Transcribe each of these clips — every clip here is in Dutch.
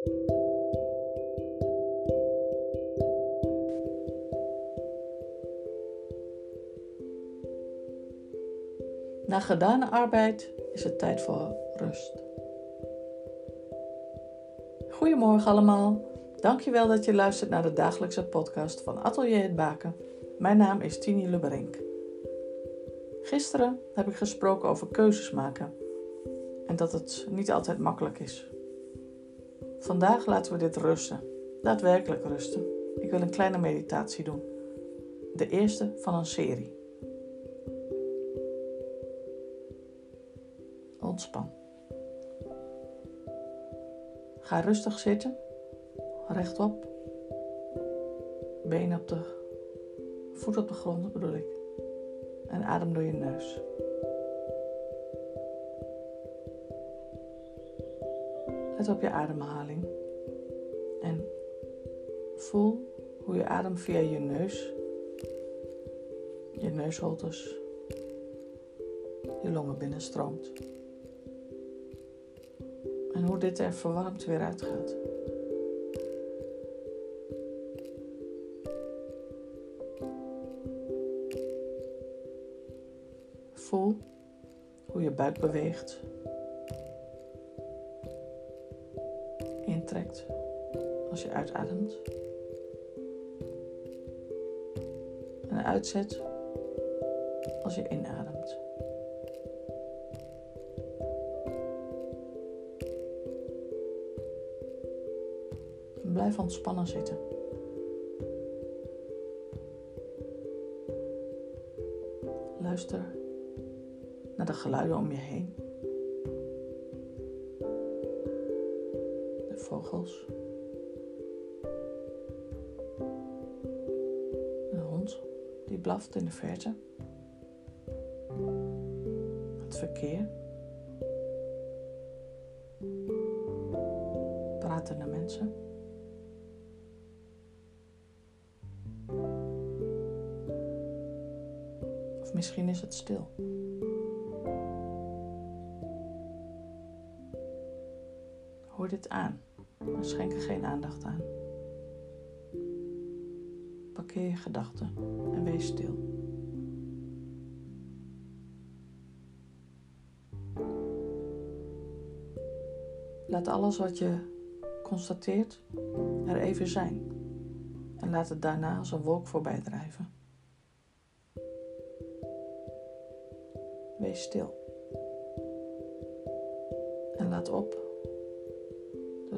Na gedane arbeid is het tijd voor rust. Goedemorgen allemaal. Dankjewel dat je luistert naar de dagelijkse podcast van Atelier het Baken. Mijn naam is Tini Leberink. Gisteren heb ik gesproken over keuzes maken en dat het niet altijd makkelijk is. Vandaag laten we dit rusten, daadwerkelijk rusten. Ik wil een kleine meditatie doen. De eerste van een serie. Ontspan. Ga rustig zitten, rechtop, been op de voet op de grond bedoel ik, en adem door je neus. Let op je ademhaling. En voel hoe je adem via je neus, je neusholtes, je longen binnenstroomt. En hoe dit er verwarmd weer uitgaat. Voel hoe je buik beweegt, intrekt als je uitademt en uitzet als je inademt. Blijf ontspannen zitten. Luister naar de geluiden om je heen. Een hond die blaft in de verte. Het verkeer. Pratende mensen. Of misschien is het stil. Hoor dit aan en schenk er geen aandacht aan. Parkeer je gedachten en wees stil. Laat alles wat je constateert er even zijn en laat het daarna als een wolk voorbij drijven. Wees stil. En laat op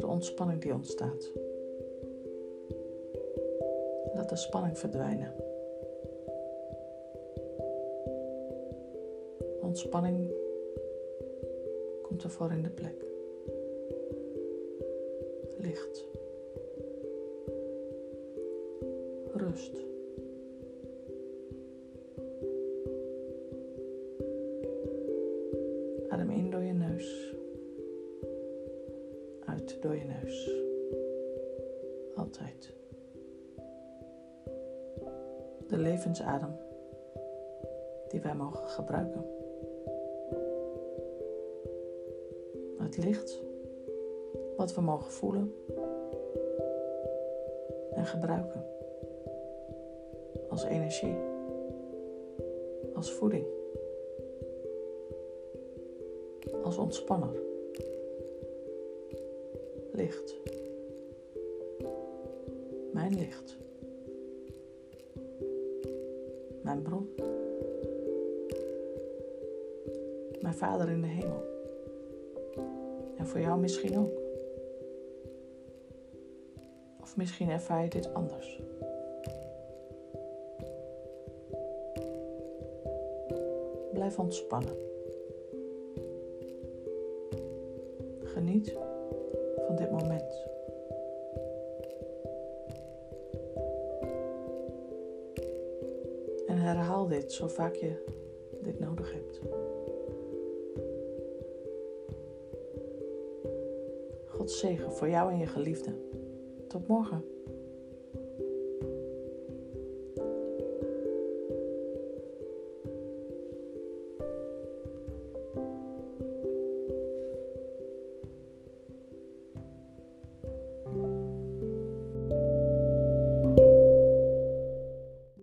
de ontspanning die ontstaat. Laat de spanning verdwijnen. Ontspanning komt ervoor in de plek. Licht. Rust. Door je neus. Altijd. De levensadem die wij mogen gebruiken. Het licht wat we mogen voelen en gebruiken als energie, als voeding. als ontspanner. Licht. Mijn licht. Mijn bron. Mijn Vader in de hemel. En voor jou misschien ook. Of misschien ervaar je dit anders. Blijf ontspannen. Geniet van dit moment. En herhaal dit zo vaak je dit nodig hebt. God zegen voor jou en je geliefde. Tot morgen.